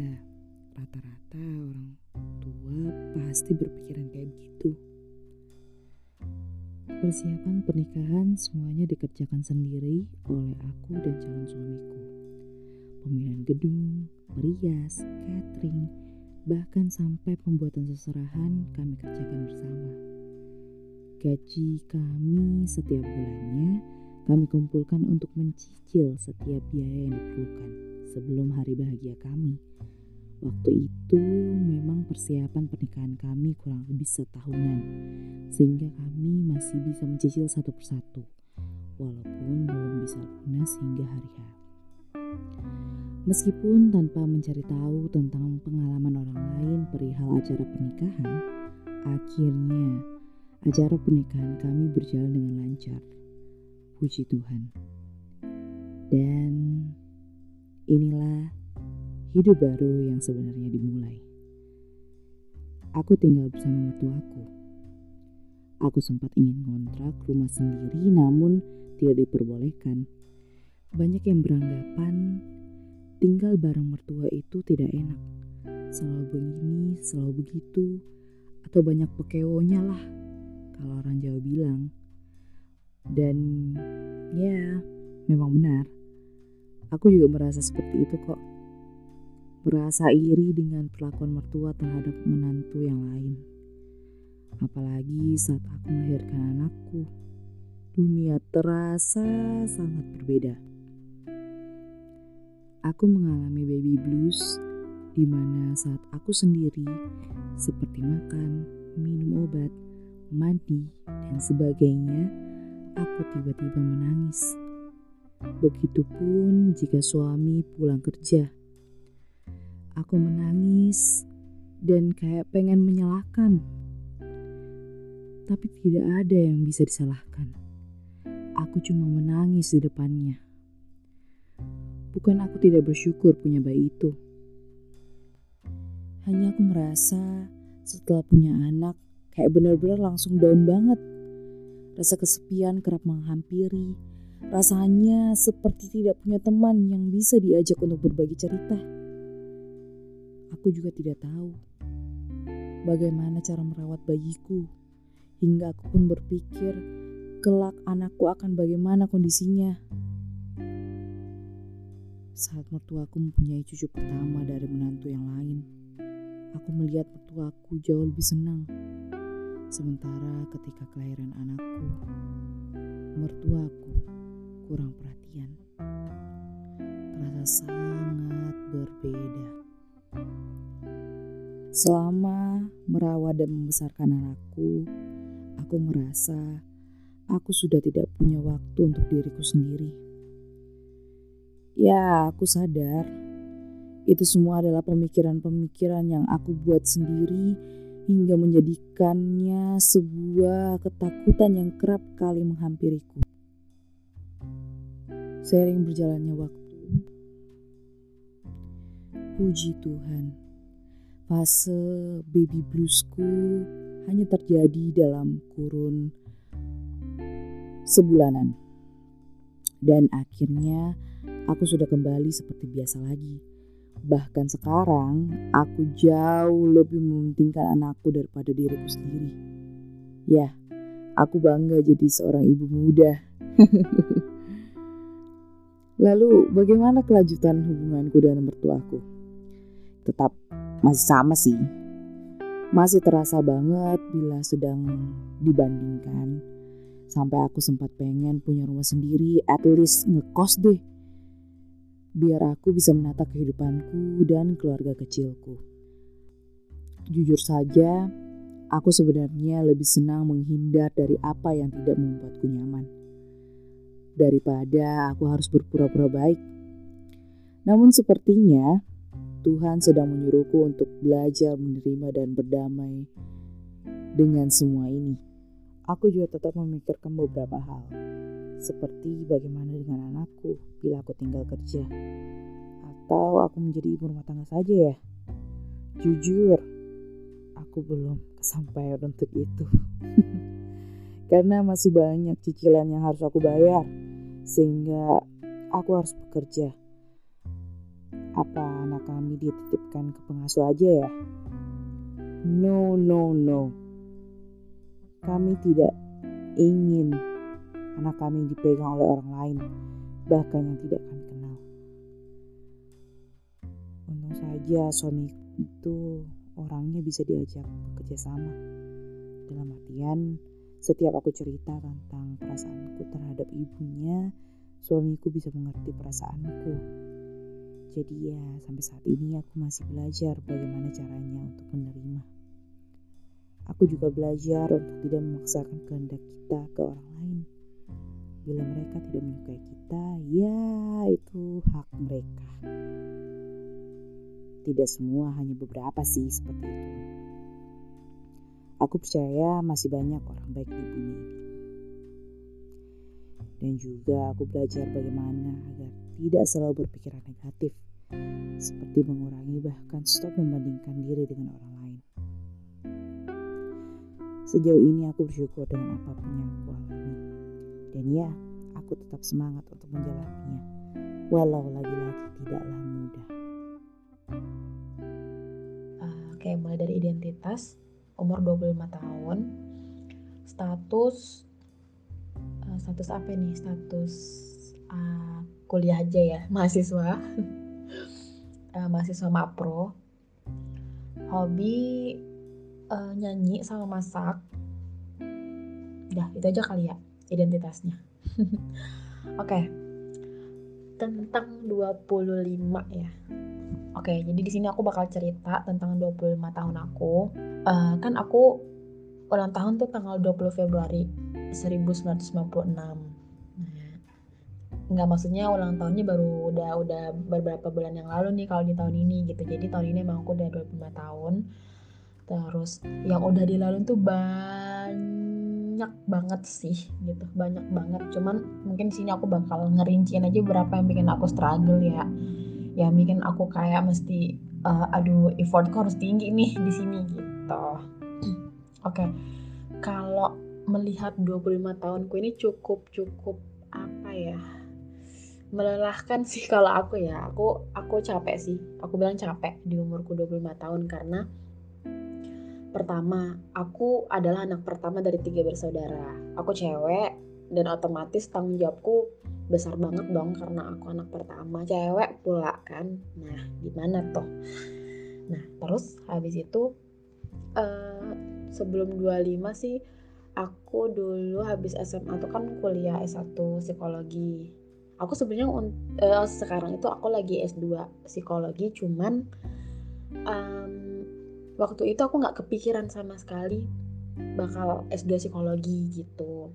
rata-rata orang tua pasti berpikiran kayak begitu. Persiapan pernikahan semuanya dikerjakan sendiri oleh aku dan calon suamiku. Pemilihan gedung, merias, catering, bahkan sampai pembuatan seserahan kami kerjakan bersama. Gaji kami setiap bulannya kami kumpulkan untuk mencicil setiap biaya yang diperlukan sebelum hari bahagia kami. Waktu itu memang persiapan pernikahan kami kurang lebih setahunan sehingga kami masih bisa mencicil satu persatu, walaupun belum bisa lunas hingga hari H. Meskipun tanpa mencari tahu tentang pengalaman orang lain perihal acara pernikahan, akhirnya acara pernikahan kami berjalan dengan lancar. Puji Tuhan. Dan inilah hidup baru yang sebenarnya dimulai. Aku tinggal bersama mertuaku Aku sempat ingin kontrak rumah sendiri namun tidak diperbolehkan. Banyak yang beranggapan tinggal bareng mertua itu tidak enak. Selalu begini, selalu begitu, atau banyak pekewonya lah kalau orang Jawa bilang. Dan ya, memang benar. Aku juga merasa seperti itu kok. Merasa iri dengan perlakuan mertua terhadap menantu yang lain. Apalagi saat aku melahirkan anakku, dunia terasa sangat berbeda. Aku mengalami baby blues di mana saat aku sendiri seperti makan, minum obat, mandi, dan sebagainya, aku tiba-tiba menangis. Begitupun jika suami pulang kerja. Aku menangis dan kayak pengen menyalahkan tapi tidak ada yang bisa disalahkan. Aku cuma menangis di depannya. Bukan aku tidak bersyukur punya bayi itu. Hanya aku merasa setelah punya anak kayak benar-benar langsung down banget. Rasa kesepian kerap menghampiri. Rasanya seperti tidak punya teman yang bisa diajak untuk berbagi cerita. Aku juga tidak tahu bagaimana cara merawat bayiku hingga aku pun berpikir kelak anakku akan bagaimana kondisinya. Saat mertuaku mempunyai cucu pertama dari menantu yang lain, aku melihat mertuaku jauh lebih senang. Sementara ketika kelahiran anakku, mertuaku kurang perhatian. Terasa sangat berbeda. Selama merawat dan membesarkan anakku, aku merasa aku sudah tidak punya waktu untuk diriku sendiri. Ya, aku sadar itu semua adalah pemikiran-pemikiran yang aku buat sendiri hingga menjadikannya sebuah ketakutan yang kerap kali menghampiriku. Sering berjalannya waktu, puji Tuhan, fase baby bluesku hanya terjadi dalam kurun sebulanan. Dan akhirnya aku sudah kembali seperti biasa lagi. Bahkan sekarang aku jauh lebih mementingkan anakku daripada diriku sendiri. Ya, aku bangga jadi seorang ibu muda. Lalu bagaimana kelanjutan hubunganku dengan mertuaku? Tetap masih sama sih, masih terasa banget bila sedang dibandingkan. Sampai aku sempat pengen punya rumah sendiri, at least ngekos deh. Biar aku bisa menata kehidupanku dan keluarga kecilku. Jujur saja, aku sebenarnya lebih senang menghindar dari apa yang tidak membuatku nyaman. Daripada aku harus berpura-pura baik. Namun sepertinya Tuhan sedang menyuruhku untuk belajar menerima dan berdamai dengan semua ini. Aku juga tetap memikirkan beberapa hal, seperti bagaimana dengan anakku bila aku tinggal kerja, atau aku menjadi ibu rumah tangga saja ya. Jujur, aku belum kesampaian untuk itu. Karena masih banyak cicilan yang harus aku bayar, sehingga aku harus bekerja apa anak kami dititipkan ke pengasuh aja ya? No, no, no. Kami tidak ingin anak kami dipegang oleh orang lain, bahkan yang tidak kami kenal. Untung saja suami itu orangnya bisa diajak bekerja sama. Dalam artian, setiap aku cerita tentang perasaanku terhadap ibunya, suamiku bisa mengerti perasaanku jadi ya sampai saat ini aku masih belajar bagaimana caranya untuk menerima. Aku juga belajar untuk tidak memaksakan kehendak kita ke orang lain. Bila mereka tidak menyukai kita, ya itu hak mereka. Tidak semua, hanya beberapa sih seperti itu. Aku percaya masih banyak orang baik di bumi ini. Dan juga aku belajar bagaimana agar tidak selalu berpikiran negatif, seperti mengurangi bahkan stop membandingkan diri dengan orang lain. Sejauh ini aku bersyukur dengan apa pun yang aku alami. Dan ya, aku tetap semangat untuk menjalaninya, walau lagi-lagi tidaklah mudah. Oke, mulai dari identitas, umur 25 tahun, status uh, status apa nih? Status uh, kuliah aja ya, mahasiswa. uh, mahasiswa Mapro. Hobi uh, nyanyi sama masak. Udah, itu aja kali ya identitasnya. Oke. Okay. Tentang 25 ya. Oke, okay, jadi di sini aku bakal cerita tentang 25 tahun aku. Uh, kan aku ulang tahun tuh tanggal 20 Februari 1996. Nah, nggak maksudnya ulang tahunnya baru udah udah beberapa bulan yang lalu nih kalau di tahun ini gitu. Jadi tahun ini emang aku udah 25 tahun. Terus yang udah dilalui tuh banyak banget sih gitu, banyak banget. Cuman mungkin sini aku bakal ngerinciin aja berapa yang bikin aku struggle ya yang bikin aku kayak mesti uh, aduh effortku harus tinggi nih di sini gitu. Oke. Okay. Kalau melihat 25 tahunku ini cukup cukup apa ya? melelahkan sih kalau aku ya. Aku aku capek sih. Aku bilang capek di umurku 25 tahun karena pertama, aku adalah anak pertama dari tiga bersaudara. Aku cewek dan otomatis tanggung jawabku besar banget dong karena aku anak pertama cewek pula kan? Nah gimana tuh nah terus habis itu uh, sebelum 25 sih aku dulu habis SMA tuh kan kuliah S1 psikologi. Aku sebenarnya uh, sekarang itu aku lagi S2 psikologi cuman um, waktu itu aku nggak kepikiran sama sekali bakal S2 psikologi gitu.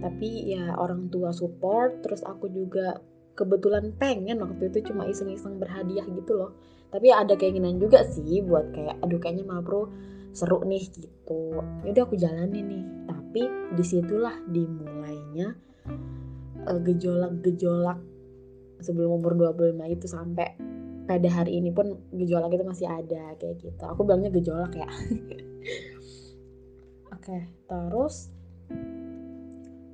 Tapi ya orang tua support terus aku juga kebetulan pengen waktu itu cuma iseng-iseng berhadiah gitu loh. Tapi ya ada keinginan juga sih buat kayak aduh kayaknya Mapro seru nih gitu. Yaudah aku jalanin nih. Tapi di situlah dimulainya uh, gejolak-gejolak sebelum umur 25 itu sampai pada hari ini pun gejolak itu masih ada kayak gitu aku bilangnya gejolak ya oke okay, terus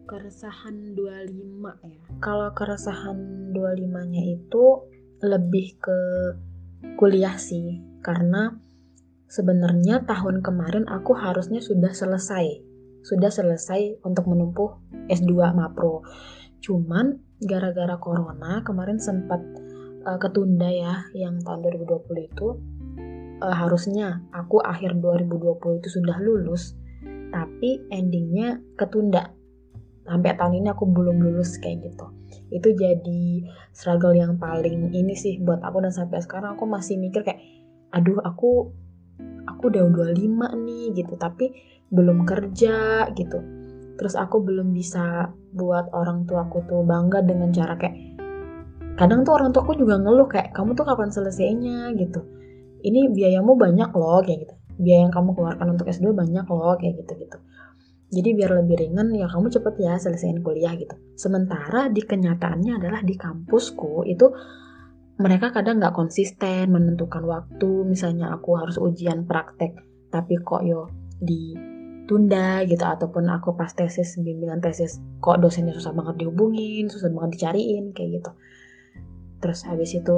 keresahan 25 ya. Kalau keresahan 25-nya itu lebih ke kuliah sih karena sebenarnya tahun kemarin aku harusnya sudah selesai. Sudah selesai untuk menempuh S2 Mapro. Cuman gara-gara corona kemarin sempat uh, ketunda ya yang tahun 2020 itu uh, harusnya aku akhir 2020 itu sudah lulus tapi endingnya ketunda. Sampai tahun ini aku belum lulus kayak gitu. Itu jadi struggle yang paling ini sih buat aku dan sampai sekarang aku masih mikir kayak aduh aku aku udah 25 nih gitu. Tapi belum kerja gitu. Terus aku belum bisa buat orang tua aku tuh bangga dengan cara kayak kadang tuh orang tua aku juga ngeluh kayak kamu tuh kapan selesainya gitu ini biayamu banyak loh kayak gitu biaya yang kamu keluarkan untuk S2 banyak loh kayak gitu gitu jadi biar lebih ringan ya kamu cepet ya selesaiin kuliah gitu. Sementara di kenyataannya adalah di kampusku itu mereka kadang nggak konsisten menentukan waktu. Misalnya aku harus ujian praktek, tapi kok yo ditunda gitu ataupun aku pas tesis bimbingan tesis kok dosennya susah banget dihubungin, susah banget dicariin kayak gitu. Terus habis itu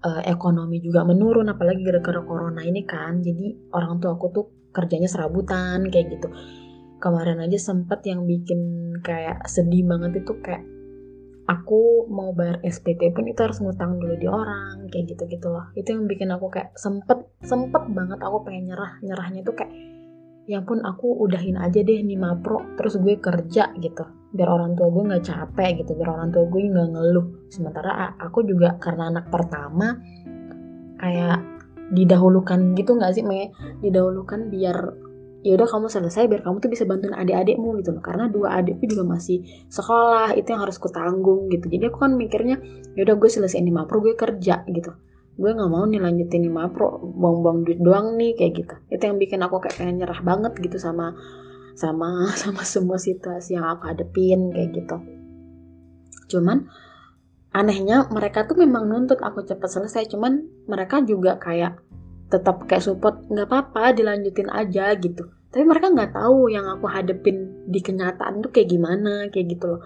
uh, ekonomi juga menurun apalagi gara-gara corona ini kan. Jadi orang tua aku tuh kerjanya serabutan kayak gitu. Kemarin aja sempet yang bikin kayak sedih banget itu kayak aku mau bayar SPP pun itu harus ngutang dulu di orang kayak gitu gitu loh. Itu yang bikin aku kayak sempet sempet banget aku pengen nyerah. Nyerahnya tuh kayak ya pun aku udahin aja deh nih mapro terus gue kerja gitu biar orang tua gue nggak capek gitu biar orang tua gue nggak ngeluh. Sementara aku juga karena anak pertama kayak didahulukan gitu nggak sih Mei? Didahulukan biar ya udah kamu selesai biar kamu tuh bisa bantuin adik-adikmu gitu loh. Karena dua adikku juga masih sekolah itu yang harus kutanggung gitu. Jadi aku kan mikirnya ya udah gue selesai ini mapro gue kerja gitu. Gue nggak mau nih lanjutin ini mapro buang-buang duit doang nih kayak gitu. Itu yang bikin aku kayak pengen nyerah banget gitu sama sama sama semua situasi yang aku hadepin kayak gitu. Cuman anehnya mereka tuh memang nuntut aku cepat selesai cuman mereka juga kayak tetap kayak support nggak apa-apa dilanjutin aja gitu. Tapi mereka nggak tahu yang aku hadepin di kenyataan tuh kayak gimana kayak gitu loh.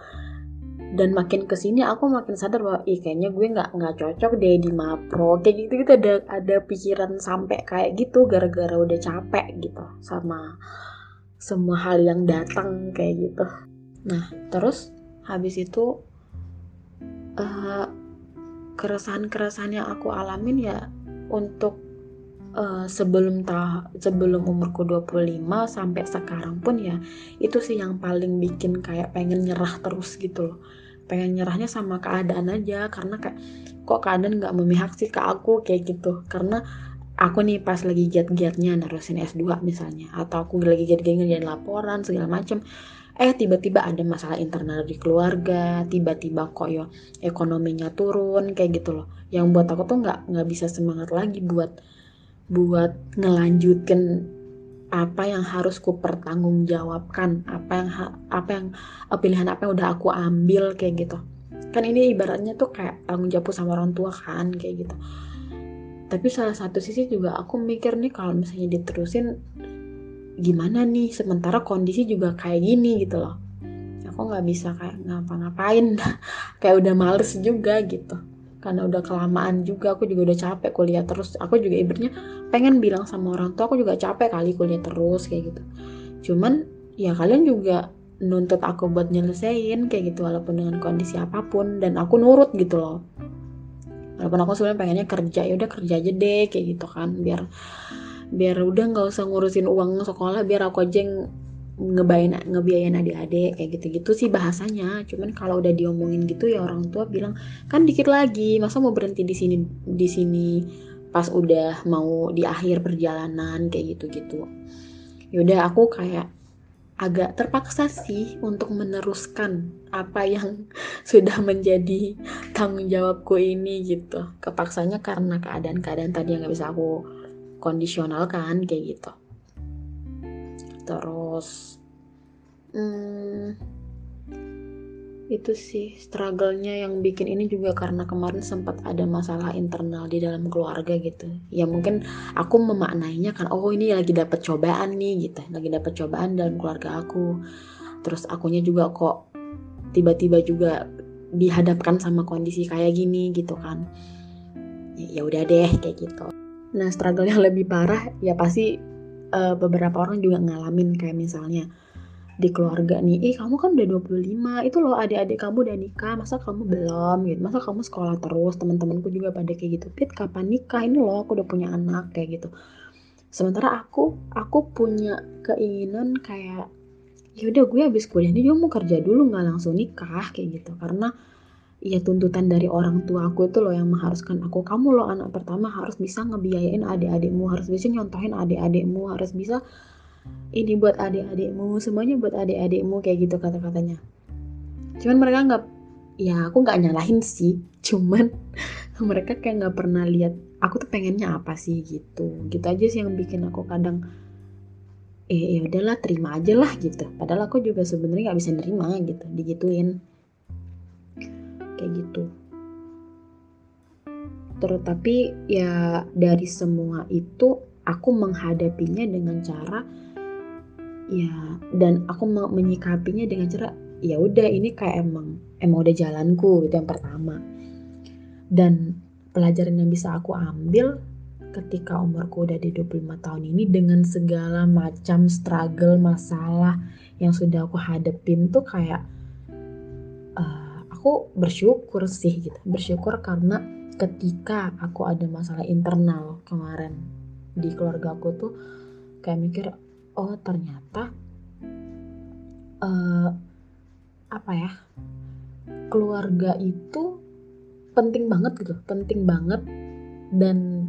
Dan makin ke sini aku makin sadar bahwa ih kayaknya gue nggak nggak cocok deh di mapro kayak gitu gitu. Ada ada pikiran sampai kayak gitu gara-gara udah capek gitu sama semua hal yang datang kayak gitu. Nah terus habis itu uh, keresahan-keresahan yang aku alamin ya untuk uh, sebelum ta sebelum umurku 25 sampai sekarang pun ya itu sih yang paling bikin kayak pengen nyerah terus gitu loh. Pengen nyerahnya sama keadaan aja karena kayak kok keadaan nggak memihak sih ke aku kayak gitu. Karena aku nih pas lagi giat-giatnya nerusin S2 misalnya atau aku lagi giat-giatnya jadi laporan segala macem eh tiba-tiba ada masalah internal di keluarga tiba-tiba kok ya ekonominya turun kayak gitu loh. Yang buat aku tuh nggak nggak bisa semangat lagi buat buat ngelanjutin apa yang harus ku pertanggungjawabkan apa yang apa yang eh, pilihan apa yang udah aku ambil kayak gitu. Kan ini ibaratnya tuh kayak tanggung jawab sama orang tua kan kayak gitu tapi salah satu sisi juga aku mikir nih kalau misalnya diterusin gimana nih? Sementara kondisi juga kayak gini gitu loh. Aku nggak bisa kayak ngapa-ngapain. Kayak udah males juga gitu. Karena udah kelamaan juga aku juga udah capek kuliah terus. Aku juga ibaratnya pengen bilang sama orang tua aku juga capek kali kuliah terus kayak gitu. Cuman ya kalian juga nuntut aku buat nyelesain kayak gitu walaupun dengan kondisi apa pun. Dan aku nurut gitu loh walaupun aku sebenarnya pengennya kerja ya udah kerja aja deh kayak gitu kan. Biar biar udah nggak usah ngurusin uang sekolah biar aku aja yang ngebayain ngebiayain adik-adik kayak gitu-gitu sih bahasanya. Cuman kalau udah diomongin gitu ya orang tua bilang kan dikit lagi masa mau berhenti di sini di sini pas udah mau di akhir perjalanan kayak gitu-gitu. Yaudah aku kayak agak terpaksa sih untuk meneruskan apa yang sudah menjadi tanggung jawabku ini gitu. Kepaksanya karena keadaan-keadaan tadi yang gak bisa aku kondisional kan kayak gitu. Terus hmm, itu sih struggle-nya yang bikin ini juga karena kemarin sempat ada masalah internal di dalam keluarga gitu. Ya mungkin aku memaknainya kan oh ini lagi dapat cobaan nih gitu. Lagi dapat cobaan dalam keluarga aku. Terus akunya juga kok tiba-tiba juga dihadapkan sama kondisi kayak gini gitu kan. Ya udah deh kayak gitu. Nah, struggle yang lebih parah ya pasti uh, beberapa orang juga ngalamin kayak misalnya di keluarga nih, eh kamu kan udah 25, itu loh adik-adik kamu udah nikah, masa kamu belum? Gitu, masa kamu sekolah terus, teman-temanku juga pada kayak gitu, Pit kapan nikah, ini loh aku udah punya anak, kayak gitu. Sementara aku, aku punya keinginan kayak, ya udah gue habis kuliah ini juga mau kerja dulu, nggak langsung nikah, kayak gitu, karena ya tuntutan dari orang tua aku itu loh yang mengharuskan aku. Kamu loh anak pertama harus bisa ngebiayain adik-adikmu harus bisa nyontohin adik-adikmu harus bisa ini buat adik-adikmu semuanya buat adik-adikmu kayak gitu kata-katanya. Cuman mereka nggak ya aku nggak nyalahin sih cuman mereka kayak nggak pernah lihat aku tuh pengennya apa sih gitu. Gitu aja sih yang bikin aku kadang eh ya udahlah terima aja lah gitu. Padahal aku juga sebenarnya nggak bisa nerima gitu digituin. Kayak gitu. Tetapi ya dari semua itu aku menghadapinya dengan cara ya dan aku menyikapinya dengan cara ya udah ini kayak emang emang udah jalanku itu yang pertama. Dan pelajaran yang bisa aku ambil ketika umurku udah di 25 tahun ini dengan segala macam struggle masalah yang sudah aku hadepin tuh kayak aku bersyukur sih gitu. Bersyukur karena ketika aku ada masalah internal kemarin di keluarga aku tuh kayak mikir oh ternyata uh, apa ya keluarga itu penting banget gitu penting banget dan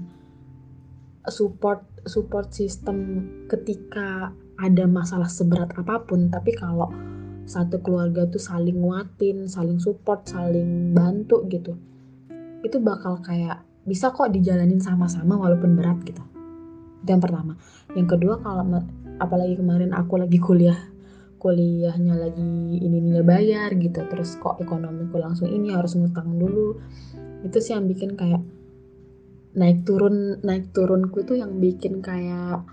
support support system ketika ada masalah seberat apa pun. Tapi kalau satu keluarga tuh saling nguatin saling support saling bantu gitu itu bakal kayak bisa kok dijalanin sama-sama walaupun berat gitu. Itu yang pertama. Yang kedua kalau apalagi kemarin aku lagi kuliah kuliahnya lagi ini nilai bayar gitu. Terus kok ekonomiku langsung ini harus ngutang dulu. Itu sih yang bikin kayak naik turun naik turunku itu yang bikin kayak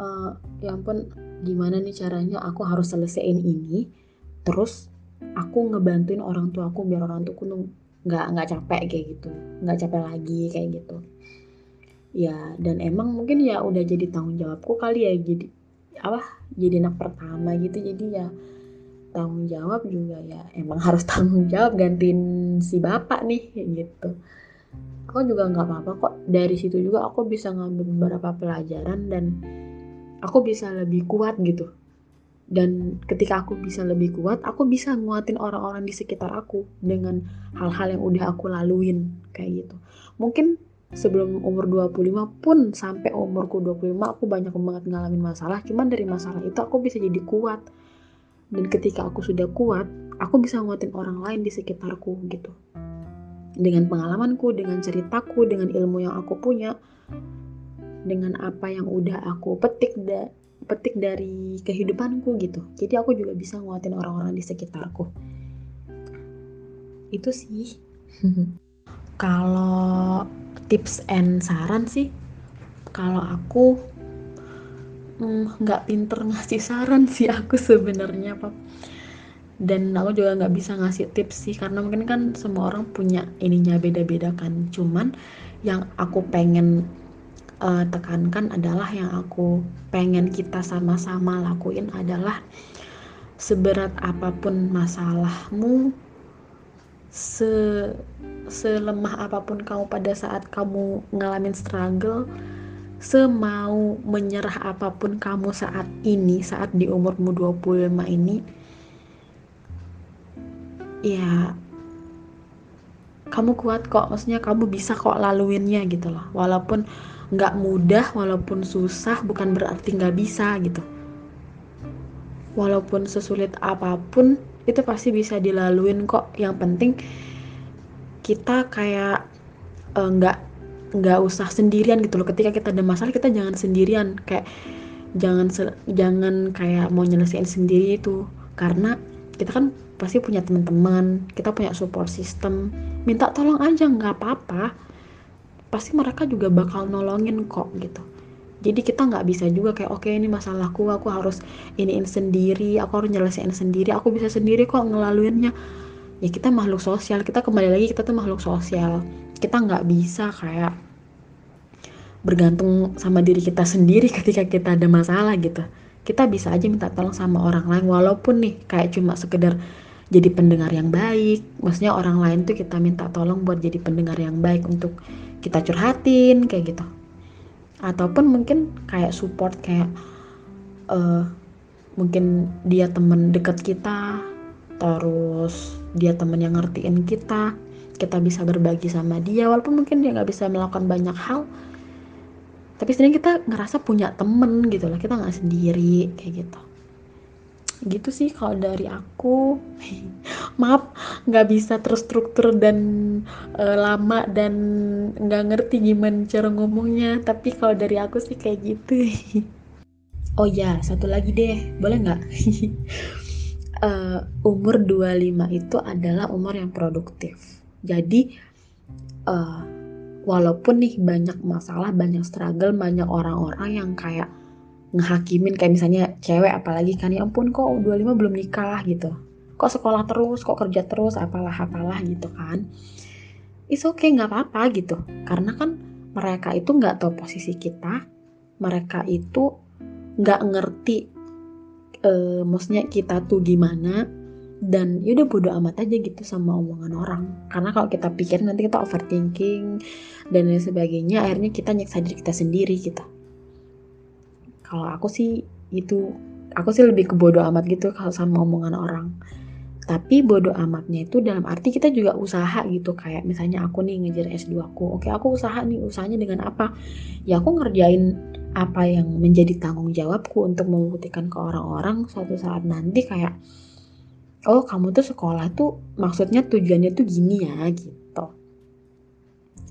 uh, ya ampun gimana nih caranya aku harus selesaiin ini terus aku ngebantuin orang tua aku biar orang tuaku nggak nggak capek kayak gitu. Nggak capek lagi kayak gitu ya dan emang mungkin ya udah jadi tanggung jawabku kali ya jadi apa jadi anak pertama gitu jadi ya tanggung jawab juga ya emang harus tanggung jawab gantiin si bapak nih gitu. Aku juga nggak apa-apa kok dari situ juga aku bisa ngambil beberapa pelajaran dan aku bisa lebih kuat gitu. Dan ketika aku bisa lebih kuat aku bisa nguatin orang-orang di sekitar aku dengan hal-hal yang udah aku laluin kayak gitu. Mungkin sebelum umur 25 pun sampai umurku 25 aku banyak banget ngalamin masalah. Cuman dari masalah itu aku bisa jadi kuat. Dan ketika aku sudah kuat aku bisa nguatin orang lain di sekitarku gitu. Dengan pengalamanku dengan ceritaku dengan ilmu yang aku punya dengan apa yang udah aku petik da petik dari kehidupanku gitu. Jadi aku juga bisa nguatin orang-orang di sekitarku. Itu sih kalau tips and saran sih kalau aku mm, nggak mm, pinter ngasih saran sih aku sebenarnya pak dan aku juga nggak bisa ngasih tips sih karena mungkin kan semua orang punya ininya beda-beda kan. Cuman yang aku pengen uh, tekankan adalah yang aku pengen kita sama-sama lakuin adalah seberat apa pun masalahmu se selemah apa pun kamu pada saat kamu ngalamin struggle semau menyerah apa pun kamu saat ini saat di umurmu 25 ini ya kamu kuat kok. Maksudnya kamu bisa kok laluinnya gitu loh. Walaupun nggak mudah walaupun susah bukan berarti nggak bisa gitu. Walaupun sesulit apa pun itu pasti bisa dilaluin kok. Yang penting kita kayak eh, nggak uh, nggak usah sendirian gitu loh. Ketika kita ada masalah kita jangan sendirian. Kayak jangan jangan kayak mau nyelesain sendiri itu. Karena kita kan pasti punya teman-teman kita punya support system. Minta tolong aja nggak apa-apa. Pasti mereka juga bakal nolongin kok gitu. Jadi kita nggak bisa juga kayak oke okay, ini masalahku aku harus iniin sendiri aku harus nyelesain sendiri aku bisa sendiri kok ngelaluinnya ya kita makhluk sosial. Kita kembali lagi kita tuh makhluk sosial. Kita nggak bisa kayak bergantung sama diri kita sendiri ketika kita ada masalah gitu. Kita bisa aja minta tolong sama orang lain walaupun nih kayak cuma sekedar jadi pendengar yang baik. Maksudnya orang lain tuh kita minta tolong buat jadi pendengar yang baik untuk kita curhatin kayak gitu. Ataupun mungkin kayak support kayak uh, mungkin dia temen deket kita terus dia temen yang ngertiin kita kita bisa berbagi sama dia walaupun mungkin dia nggak bisa melakukan banyak hal tapi sebenarnya kita ngerasa punya temen gitu lah kita nggak sendiri kayak gitu. Gitu sih kalau dari aku. Maaf nggak bisa terstruktur dan uh, lama dan nggak ngerti gimana cara ngomongnya tapi kalau dari aku sih kayak gitu. Oh ya satu lagi deh boleh nggak uh, umur 25 itu adalah umur yang produktif. Jadi uh, walaupun nih banyak masalah, banyak struggle, banyak orang-orang yang kayak ngehakimin kayak misalnya cewek apalagi kan ya ampun kok 25 belum nikah gitu. Kok sekolah terus, kok kerja terus, apalah apalah gitu kan. It's okay nggak apa-apa gitu. Karena kan mereka itu nggak tahu posisi kita, mereka itu nggak ngerti uh, maksudnya kita tuh gimana? Dan yaudah bodo amat aja gitu sama omongan orang. Karena kalau kita pikir nanti kita overthinking dan lain sebagainya akhirnya kita nyeksa diri kita sendiri gitu. Kalau aku sih itu aku sih lebih ke bodo amat gitu kalau sama omongan orang. Tapi bodoh amatnya itu dalam arti kita juga usaha gitu. Kayak misalnya aku nih ngejar S2 aku oke aku usaha nih usahanya dengan apa? Ya aku ngerjain apa yang menjadi tanggung jawabku untuk membuktikan ke orang-orang suatu saat nanti kayak oh kamu tuh sekolah tuh maksudnya tujuannya tuh gini ya gitu.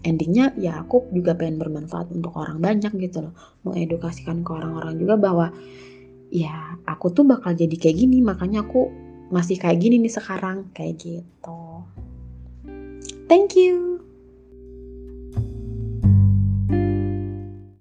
Endingnya ya aku juga pengen bermanfaat untuk orang banyak gitu loh. Mengedukasikan ke orang-orang juga bahwa ya aku tuh bakal jadi kayak gini makanya aku masih kayak gini nih sekarang kayak gitu. Thank you